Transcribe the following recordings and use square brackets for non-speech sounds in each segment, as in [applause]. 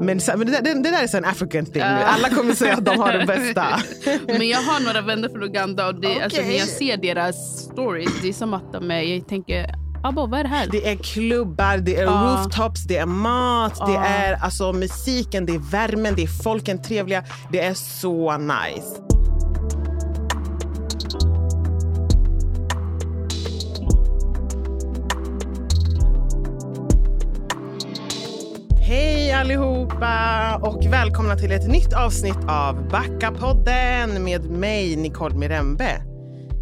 Men, men det, det, det där är så en African thing. nu. Alla kommer säga att de har det bästa. [laughs] Men jag har några vänner från Uganda och det, alltså, när jag ser deras stories, det är som att de är, jag tänker, Abba vad är det här? Det är klubbar, det är Ja. rooftops, det är mat, det Ja. är alltså, musiken, det är värmen, det är folken trevliga. Det är så nice. Hej allihopa och välkomna till ett nytt avsnitt av Backa-podden med mig Nicole Mirembe.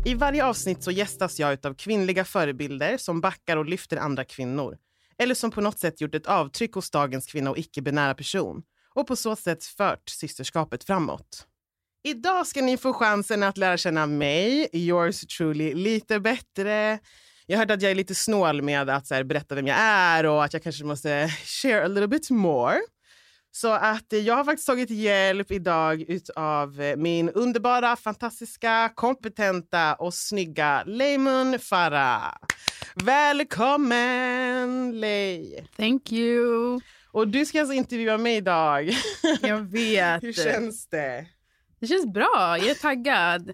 I varje avsnitt så gästas jag av kvinnliga förebilder som backar och lyfter andra kvinnor. Eller som på något sätt gjort ett avtryck hos dagens kvinna och icke-binära person och på så sätt fört systerskapet framåt. Idag ska ni få chansen att lära känna mig, yours truly, lite bättre. Jag hörde att jag är lite snål med att så här, berätta vem jag är och att jag kanske måste [laughs] share a little bit more. Så att jag har faktiskt tagit hjälp idag av min underbara, fantastiska, kompetenta och snygga Leimun Farah. Välkommen Lei! Thank you. Och du ska alltså intervjua mig idag. Jag [laughs] vet. Hur känns det? Det känns bra, jag är taggad.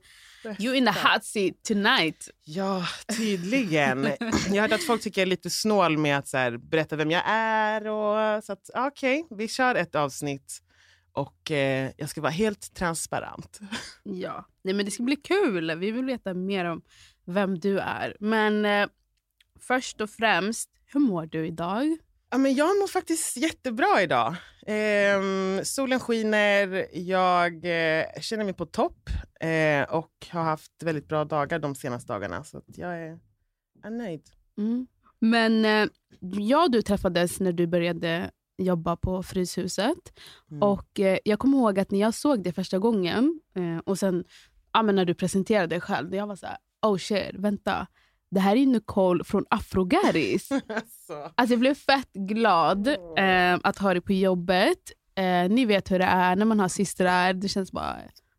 You in the hot seat tonight. Ja, tydligen. Jag hörde att folk tycker jag är lite snål med att så här, berätta vem jag är. Och, så att, okej, vi kör ett avsnitt. Och eh, jag ska vara helt transparent. Ja, Nej, men det ska bli kul. Vi vill veta mer om vem du är. Men eh, först och främst, hur mår du idag? Ja, men jag mår faktiskt jättebra idag. Ehm, solen skiner, jag eh, känner mig på topp eh, och har haft väldigt bra dagar de senaste dagarna. Så jag är, är nöjd. Mm. Men eh, jag och du träffades när du började jobba på Fryshuset. Mm. Och eh, Jag kommer ihåg att när jag såg det första gången eh, och sen ja, när du presenterade dig själv, jag var så här, oh shit, vänta. Det här är Nicole från Afrogaris. [laughs] Alltså, Alltså jag blev fett glad eh, att ha dig på jobbet. Eh, ni vet hur det är när man har systrar. Det känns bara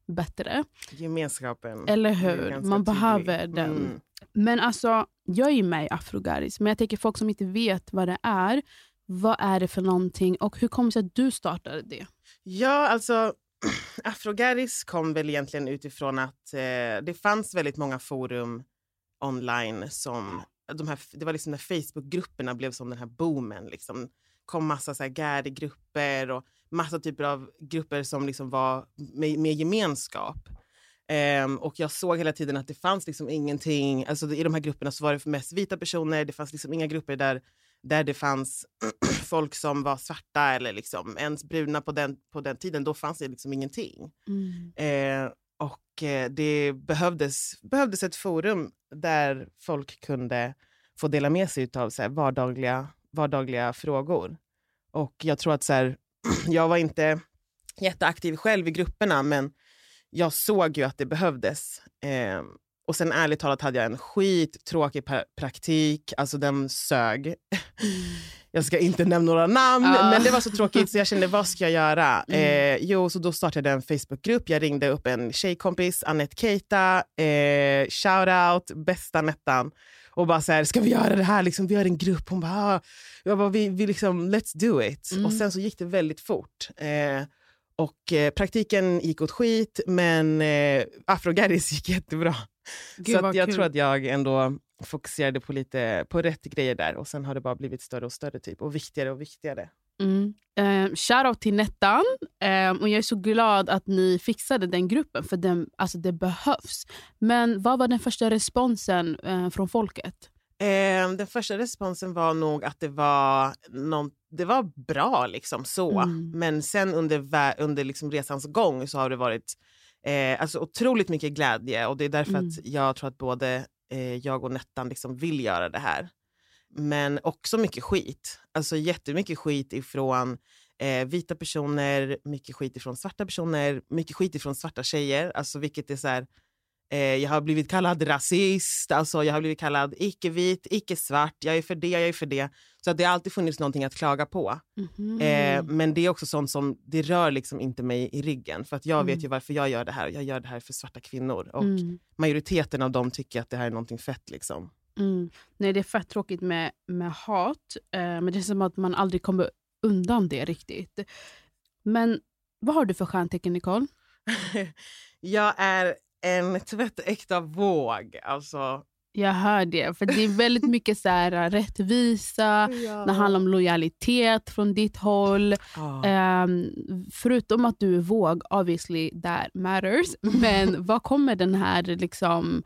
bättre. gemenskapen. Eller hur? Man tydlig. behöver den. Mm. Men alltså, jag är ju med i Afrogaris. Men jag tänker folk som inte vet vad det är. Vad är det för någonting och hur kommer det sig att du startade det? Ja, alltså [clears throat] Afrogaris kom väl egentligen utifrån att eh, det fanns väldigt många forum online som... De här, det var liksom när Facebookgrupperna blev som den här boomen. Liksom. kom massa så här och massa typer av grupper som liksom var med, med gemenskap. Ehm, och jag såg hela tiden att det fanns liksom ingenting, alltså i de här grupperna så var det mest vita personer, det fanns liksom inga grupper där, där det fanns [clears throat] folk som var svarta eller liksom ens bruna på den, på den tiden, då fanns det liksom ingenting. Eh, och eh, det behövdes, behövdes ett forum där folk kunde få dela med sig av så här, vardagliga, vardagliga frågor. Och jag tror att så här, [clears throat] jag var inte jätteaktiv själv i grupperna, men jag såg ju att det behövdes. Eh, och sen ärligt talat hade jag en skittråkig pra- praktik, alltså den sög. Mm. Jag ska inte nämna några namn, Ah. men det var så tråkigt så jag kände vad ska jag göra? Mm. Eh, jo, så då startade jag en Facebookgrupp. Jag ringde upp en tjejkompis, Annette Keita, eh, shout out, bästa Nettan. Och bara så här, ska vi göra det här? Liksom, vi har en grupp. Hon bara, ah. jag bara vi, vi liksom, let's do it. Mm. Och sen så gick det väldigt fort. Eh, och eh, praktiken gick åt skit, men eh, Afrogaris gick jättebra. Gud, så jag kul. tror att jag ändå fokuserade på lite på rätt grejer där och sen har det bara blivit större och större typ och viktigare och viktigare. Mm. Eh, shoutout till Nettan. Eh, och jag är så glad att ni fixade den gruppen, för den, alltså det behövs. Men vad var den första responsen eh, från folket? Eh, den första responsen var nog att det var, någon, det var bra liksom så. Mm. Men sen under, under liksom resans gång så har det varit eh, alltså otroligt mycket glädje och det är därför Mm. att jag tror att både eh, jag och Nettan liksom vill göra det här. Men också mycket skit. Alltså jättemycket skit ifrån eh, vita personer, mycket skit ifrån svarta personer, mycket skit ifrån svarta tjejer. Alltså vilket är så här, jag har blivit kallad rasist, alltså jag har blivit kallad icke-vit, icke-svart, jag är för det, jag är för det. Så att det har alltid funnits någonting att klaga på. Mhm. Eh, men det är också sånt som, det rör liksom inte mig i ryggen. För att jag vet Mm. ju varför jag gör det här. Jag gör det här för svarta kvinnor. Och Mm. majoriteten av dem tycker att det här är någonting fett. Liksom. Mm. Nej, det är fett tråkigt med, med hat. Eh, men det är som att man aldrig kommer undan det riktigt. Men vad har du för stjärntecken, Nicole? [laughs] jag är en tvättäkta våg. Alltså, Jag hör det. För Det är väldigt mycket så här, äh, rättvisa, [laughs] det handlar om lojalitet från ditt håll. Ja. Ehm, förutom att du är våg, obviously that matters. [laughs] Men vad kommer den här liksom,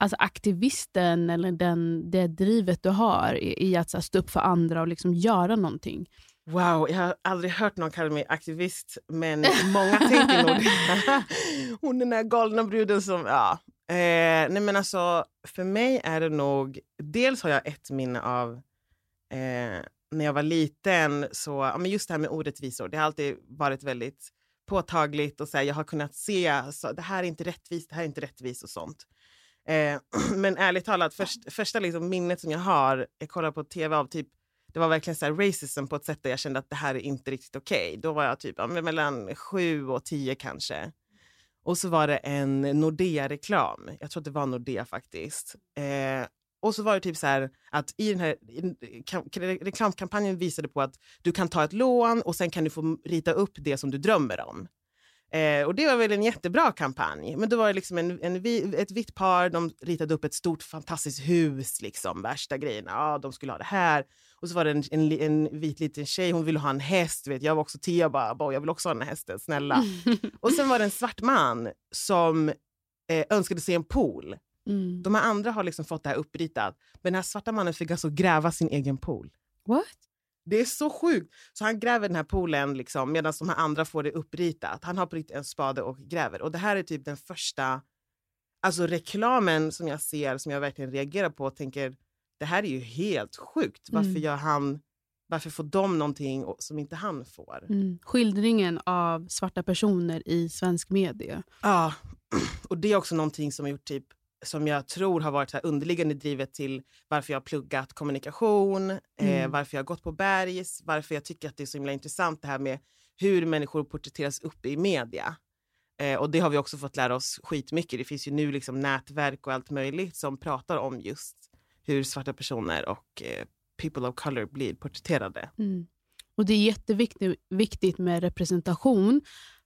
alltså aktivisten eller den, det drivet du har i, i att här, stå upp för andra och liksom göra någonting? Wow, jag har aldrig hört någon kalla mig aktivist, men många tänker nog. [laughs] Hon den där galna bruden som... Ja. Eh, nej men alltså, för mig är det nog... Dels har jag ett minne av eh, när jag var liten, så, ja, men just det här med orättvisor. Det har alltid varit väldigt påtagligt och så här, jag har kunnat se så, det här är inte rättvist, det här är inte rättvist och sånt. Eh, [clears throat] men ärligt talat, först, första liksom minnet som jag har, jag kollade på tv av typ det var verkligen så här racism på ett sätt där jag kände att det här är inte riktigt okej. Då var jag typ ja, mellan sju och tio kanske. Och så var det en Nordea-reklam. Jag tror att det var Nordea faktiskt. Eh, och så var det typ så här att i den här i- reklamkampanjen visade på att du kan ta ett lån och sen kan du få rita upp det som du drömmer om. Eh, och det var väl en jättebra kampanj. Men då var det liksom en, en, ett vitt par, de ritade upp ett stort fantastiskt hus, liksom, värsta grejerna. Ja, de skulle ha det här. Och så var det en, en, en vit liten tjej, hon ville ha en häst. Vet. Jag var också tio och bara, "Boy, jag vill också ha den här hästen, snälla. [laughs] och sen var det en svart man som eh, önskade se en pool. Mm. De här andra har liksom fått det här uppritat. Men den här svarta mannen fick alltså gräva sin egen pool. What? Det är så sjukt. Så han gräver den här poolen liksom, medan de här andra får det uppritat. Han har på riktigt en spade och gräver. Och det här är typ den första alltså reklamen som jag ser, som jag verkligen reagerar på och tänker det här är ju helt sjukt. Varför Mm. gör han, varför får de någonting som inte han får? Mm. Skildringen av svarta personer i svensk media. Ja, [clears throat] och det är också någonting som har gjort typ som jag tror har varit så här underliggande drivet till varför jag har pluggat kommunikation, eh, Mm. varför jag har gått på Bergs, varför jag tycker att det är så himla intressant det här med hur människor porträtteras upp i media. Eh, och det har vi också fått lära oss skitmycket. Det finns ju nu liksom nätverk och allt möjligt som pratar om just hur svarta personer och eh, people of color blir porträtterade. Mm. Och Det är jätteviktigt viktigt med representation,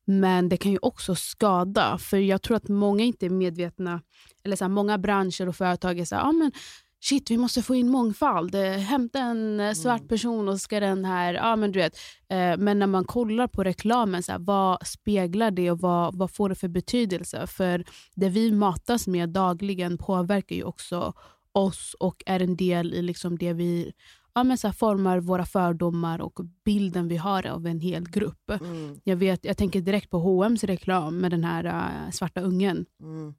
men det kan ju också skada. För Jag tror att många inte är medvetna, eller så här, många branscher och företag är så här, ah, men shit vi måste få in mångfald. Hämta en eh, svart Mm. person och ska den här... Ja, men, du vet. Eh, men när man kollar på reklamen, så här, vad speglar det och vad, vad får det för betydelse? För det vi matas med dagligen påverkar ju också oss och är en del i liksom det vi ja, men så här, formar våra fördomar och bilden vi har av en hel grupp. Mm, Jag, vet, jag tänker direkt på H&M's reklam med den här eh, svarta ungen. mm,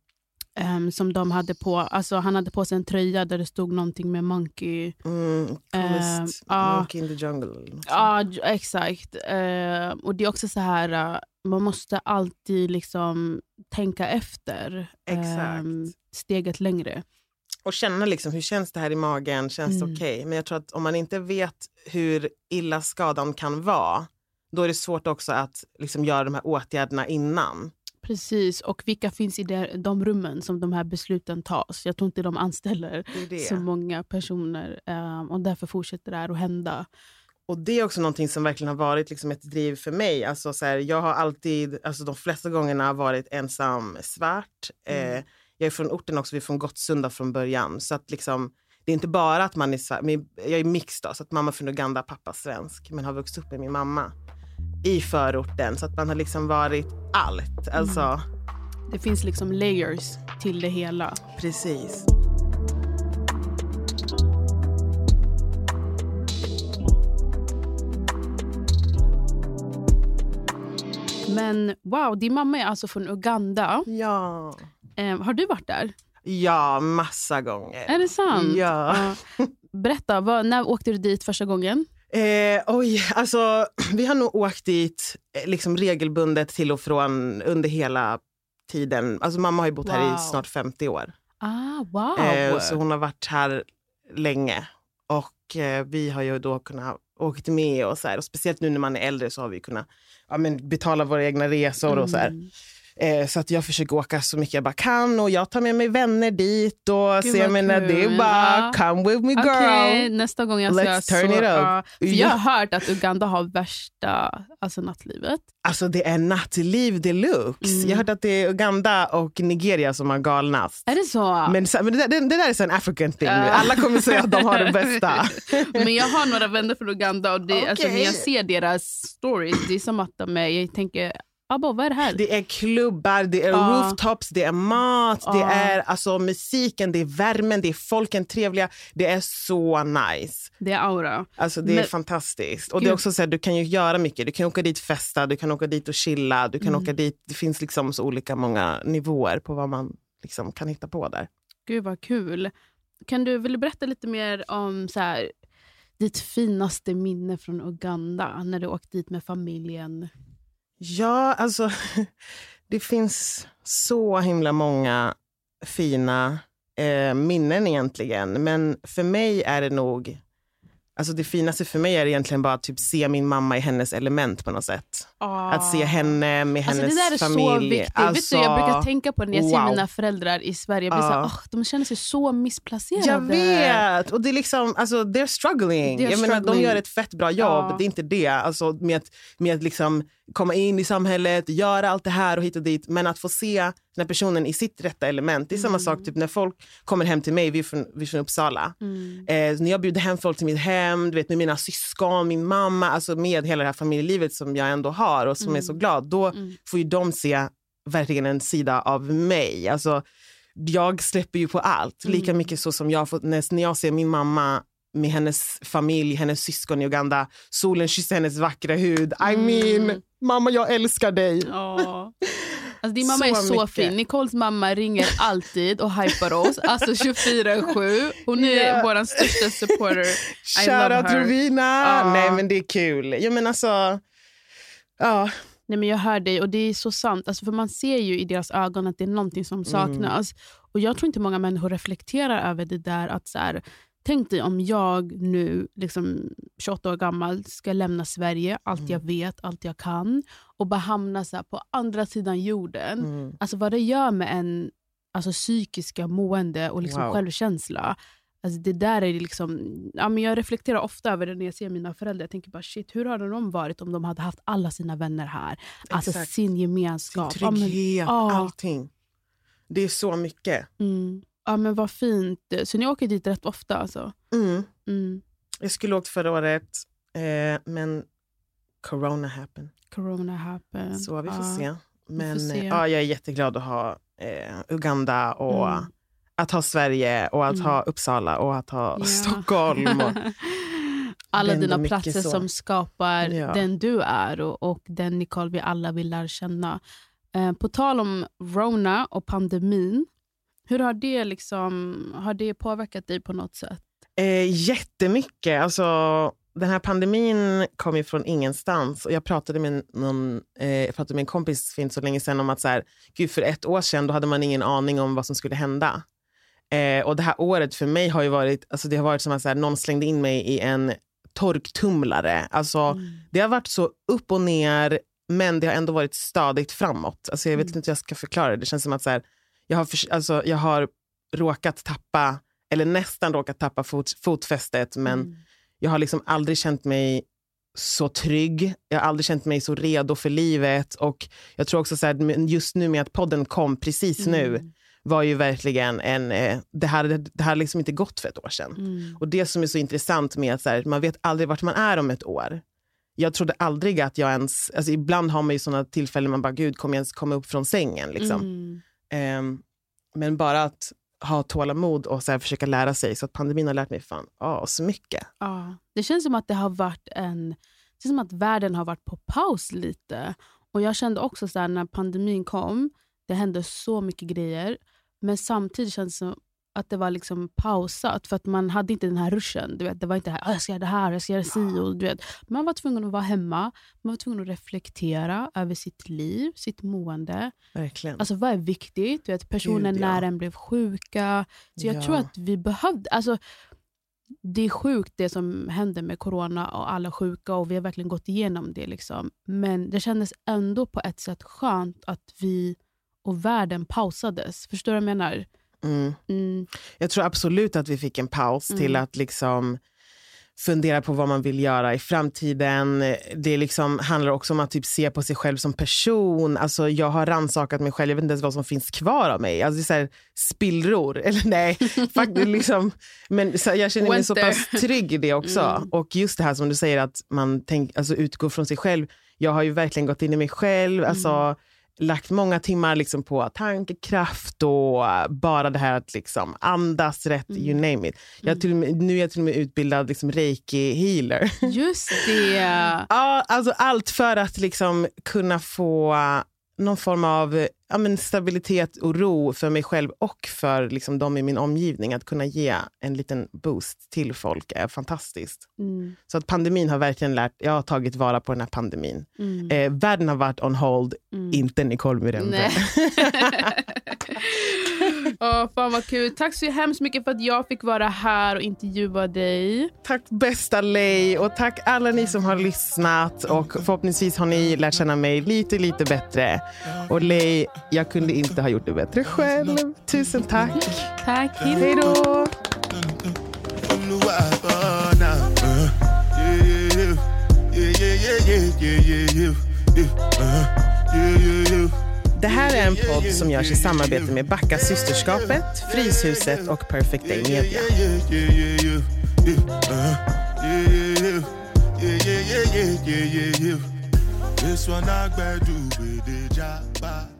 ehm, som de hade på, alltså, han hade på sig en tröja där det stod någonting med monkey. mm, ja. monkey in the jungle. Ja, j- exakt. Ehm, och det är också så här, eh, man måste alltid liksom tänka efter Exakt. ehm, steget längre. Och känna liksom, hur känns det här i magen, känns det Mm. okej? Men jag tror att om man inte vet hur illa skadan kan vara, då är det svårt också att liksom göra de här åtgärderna innan. Precis, och vilka finns i de, de rummen som de här besluten tas? Jag tror inte de anställer Det det. så många personer ehm, och därför fortsätter det här att hända. Och det är också någonting som verkligen har varit liksom ett driv för mig. Alltså så här, jag har alltid, alltså de flesta gångerna varit ensam svart. Mm. Eh, jag är från orten också, vi är från Gottsunda från början. Så att liksom, det är inte bara att man är men jag är mixed då, så att mamma är från Uganda, pappa svensk. Men har vuxit upp med min mamma i förorten. Så att man har liksom varit allt. Alltså, Det finns liksom layers till det hela. precis. Men wow, din mamma är alltså från Uganda. Ja. Ehm, har du varit där? Ja, massa gånger. Är det sant? Ja. Ja. Berätta, vad, när åkte du dit första gången? Eh, oj, alltså [clears throat] vi har nog åkt dit eh, liksom regelbundet till och från under hela tiden. Alltså mamma har ju bott här Wow. i snart 50 år. Ah, wow! Eh, så hon har varit här länge. Och eh, vi har ju då kunnat åka med och så här. Och speciellt nu när man är äldre så har vi kunnat ja, men betala våra egna resor och så här. Mm. Eh, så att jag försöker åka så mycket jag bara kan och jag tar med mig vänner dit. Och Gud, så jag menar, det är bara Ja. come with me girl. Okej, nästa gång jag Let's ska turn så, it up. för Jag Ja. har hört att Uganda har värsta alltså, nattlivet. Alltså det är nattliv deluxe. Mm. Jag har hört att det är Uganda och Nigeria som har galnast. Är det så? Men, men det, det, det där är så en African thing. Ja. Alla kommer säga att de har det bästa. [laughs] Men jag har några vänner från Uganda och det, alltså, när jag ser deras stories, det är som att de är, jag tänker, Abba vad är det här? Det är klubbar, det är Ja. rooftops, det är mat, det Ja. är alltså, musiken, det är värmen, det är folken trevliga. Det är så nice. Det är aura. Alltså, det är Men- fantastiskt. Och det Gud. är också så här, du kan ju göra mycket. Du kan åka dit festa, du kan åka dit och chilla. Du kan Mm. åka dit. Det finns liksom så olika många nivåer på vad man liksom kan hitta på där. Gud vad kul. Kan du, vill du berätta lite mer om så här, ditt finaste minne från Uganda när du åkte dit med familjen? Ja, alltså [laughs] det finns så himla många fina eh, minnen egentligen. Men för mig är det nog... Alltså det finaste för mig är egentligen bara att typ se min mamma i hennes element på något sätt. Att se henne med Alltså hennes det där är familj. så viktigt. Vet du, jag brukar tänka på det när jag ser wow. mina föräldrar i Sverige. Jag blir Ja. så här, "Åh, de känner sig så missplacerade. Jag vet! Och det är liksom, alltså, they're struggling. They're jag Menar, de struggling. gör ett fett bra jobb. Ja. Det är inte det. Alltså, med med liksom komma in i samhället, göra allt det här och hit och dit. Men att få se den personen i sitt rätta element. Det är samma Mm. sak typ när folk kommer hem till mig, vi är från, vi är från Uppsala. Mm. Eh, när jag bjuder hem folk till mitt hem, du vet, med mina syskon, min mamma, alltså med hela det här familjelivet som jag ändå har och som Mm. är så glad. Då Mm. får ju de se verkligen en sida av mig. Alltså, jag släpper ju på allt. Lika Mm. mycket så som jag när jag ser min mamma med hennes familj, hennes syskon i Uganda. Solen kysser hennes vackra hud. I Mm. mean, mamma jag älskar dig. Alltså din [laughs] mamma är Så så mycket. fin. Nicoles mamma ringer alltid och hypar oss. Alltså 24-7. Hon är Ja. vår största supporter. I love Shoutout her. Rovina! Nej men det är kul. Jag men alltså, ja. Nej, men jag hör dig och det är så sant. Alltså, för Man ser ju i deras ögon att det är någonting som saknas. Och Jag tror inte många människor reflekterar över det där. att så här, Tänk dig om jag nu, liksom 28 år gammal, ska lämna Sverige, allt jag vet, allt jag kan och bara hamna så på andra sidan jorden. Mm. Alltså vad det gör med en alltså, psykiska mående och liksom Wow. självkänsla. Alltså, det där är liksom, ja, men jag reflekterar ofta över det när jag ser mina föräldrar. Jag tänker bara shit, hur hade de varit om de hade haft alla sina vänner här? Alltså Exakt. sin Sin gemenskap. Ja, men, trygghet, ja. allting. Det är så mycket. mm, ja, men vad fint. Så ni åker dit rätt ofta alltså? Mm. Mm. Jag skulle åkt förra året, eh, men corona happened. Corona happened. Så vi får ja. se. Men se. eh, Ja, jag är jätteglad att ha eh, Uganda och Mm. att ha Sverige och att Mm. ha Uppsala och att ha Ja. Stockholm. Och, [laughs] alla dina platser så. som skapar Ja. den du är och, och den Nicole vi alla vill lära känna. Eh, på tal om Rona och pandemin, hur har det, liksom, har det påverkat dig på något sätt? eh, jättemycket. Alltså, den här pandemin kom ju från ingenstans. Och jag, pratade med någon, eh, jag pratade med en kompis för inte så länge sedan om att så här, gud, för ett år sedan då hade man ingen aning om vad som skulle hända. Eh, och Det här året för mig har ju varit, alltså det har varit som att så här, någon slängde in mig i en torktumlare. Alltså, Mm. Det har varit så upp och ner, men det har ändå varit stadigt framåt. Alltså jag vet Mm. inte hur jag ska förklara det. Det känns som att så här, jag, har alltså, jag har råkat tappa, eller nästan råkat tappa fot, fotfästet, men Mm. jag har liksom aldrig känt mig så trygg. Jag har aldrig känt mig så redo för livet. Och jag tror också så här, just nu med att podden kom precis nu Mm. var ju verkligen en... Eh, det hade det hade liksom inte gått för ett år sedan. Mm. Och det som är så intressant med att så här, man vet aldrig vart man är om ett år. Jag trodde aldrig att jag ens... Alltså ibland har man ju såna tillfällen man bara, gud, kommer jag ens komma upp från sängen? Liksom. Mm. Ehm, men bara att ha tålamod och så här, försöka lära sig. Så att pandemin har lärt mig fan, oh, så mycket. Ja. Det känns som att det har varit en... Det känns som att världen har varit på paus lite. Och Jag kände också så här, när pandemin kom, det hände så mycket grejer. Men samtidigt kändes det som att det var liksom pausat. För att man hade inte den här ruschen. Du vet, det var inte här, "Ah, jag ska göra det här, jag ska göra si. Och, du vet. Man var tvungen att vara hemma. Man var tvungen att reflektera över sitt liv, sitt mående. Verkligen. Alltså vad är viktigt? Du vet, Gud, ja. när en blev sjuka. Så jag Ja. tror att vi behövde... Alltså, det är sjukt det som händer med corona och alla sjuka och vi har verkligen gått igenom det. Liksom. Men det kändes ändå på ett sätt skönt att vi och världen pausades. Förstår du vad jag menar? Mm. Mm. Jag tror absolut att vi fick en paus Mm. till att liksom fundera på vad man vill göra i framtiden. Det liksom handlar också om att typ se på sig själv som person. Alltså, jag har rannsakat mig själv, jag vet inte ens vad som finns kvar av mig. Alltså, det är så här, spillror. [laughs] Eller nej, faktiskt liksom, men så, jag känner mig så pass trygg i det också. Mm. Och just det här som du säger att man tänk, alltså, utgår från sig själv. Jag har ju verkligen gått in i mig själv. Alltså, Mm. Lagt många timmar liksom på tankekraft och bara det här att liksom andas rätt, Mm. you name it. Jag och med, nu är jag till och med utbildad liksom reiki-healer. Just det. [laughs] ja, alltså allt för att liksom kunna få någon form av äh, ja, men stabilitet och ro för mig själv och för liksom de i min omgivning. Att kunna ge en liten boost till folk är fantastiskt. Mm. Så att pandemin har verkligen lärt, jag har tagit vara på den här pandemin. Mm. Eh, världen har varit on hold, Mm. inte Nicole Miranda. [laughs] [laughs] oh, fan vad kul. Tack så hemskt mycket för att jag fick vara här och intervjua dig. Tack bästa Lei och tack alla ni som har lyssnat och förhoppningsvis har ni lärt känna mig lite, lite bättre. Och Lei, jag kunde inte ha gjort det bättre själv. Tusen tack. Tack. Hej då. yeah, yeah, yeah, yeah, yeah, yeah, yeah, uh, yeah, yeah. Det här är en podd som görs i samarbete med Backa Systerskapet, Fryshuset och Perfect Day Media. This one I better do with the job.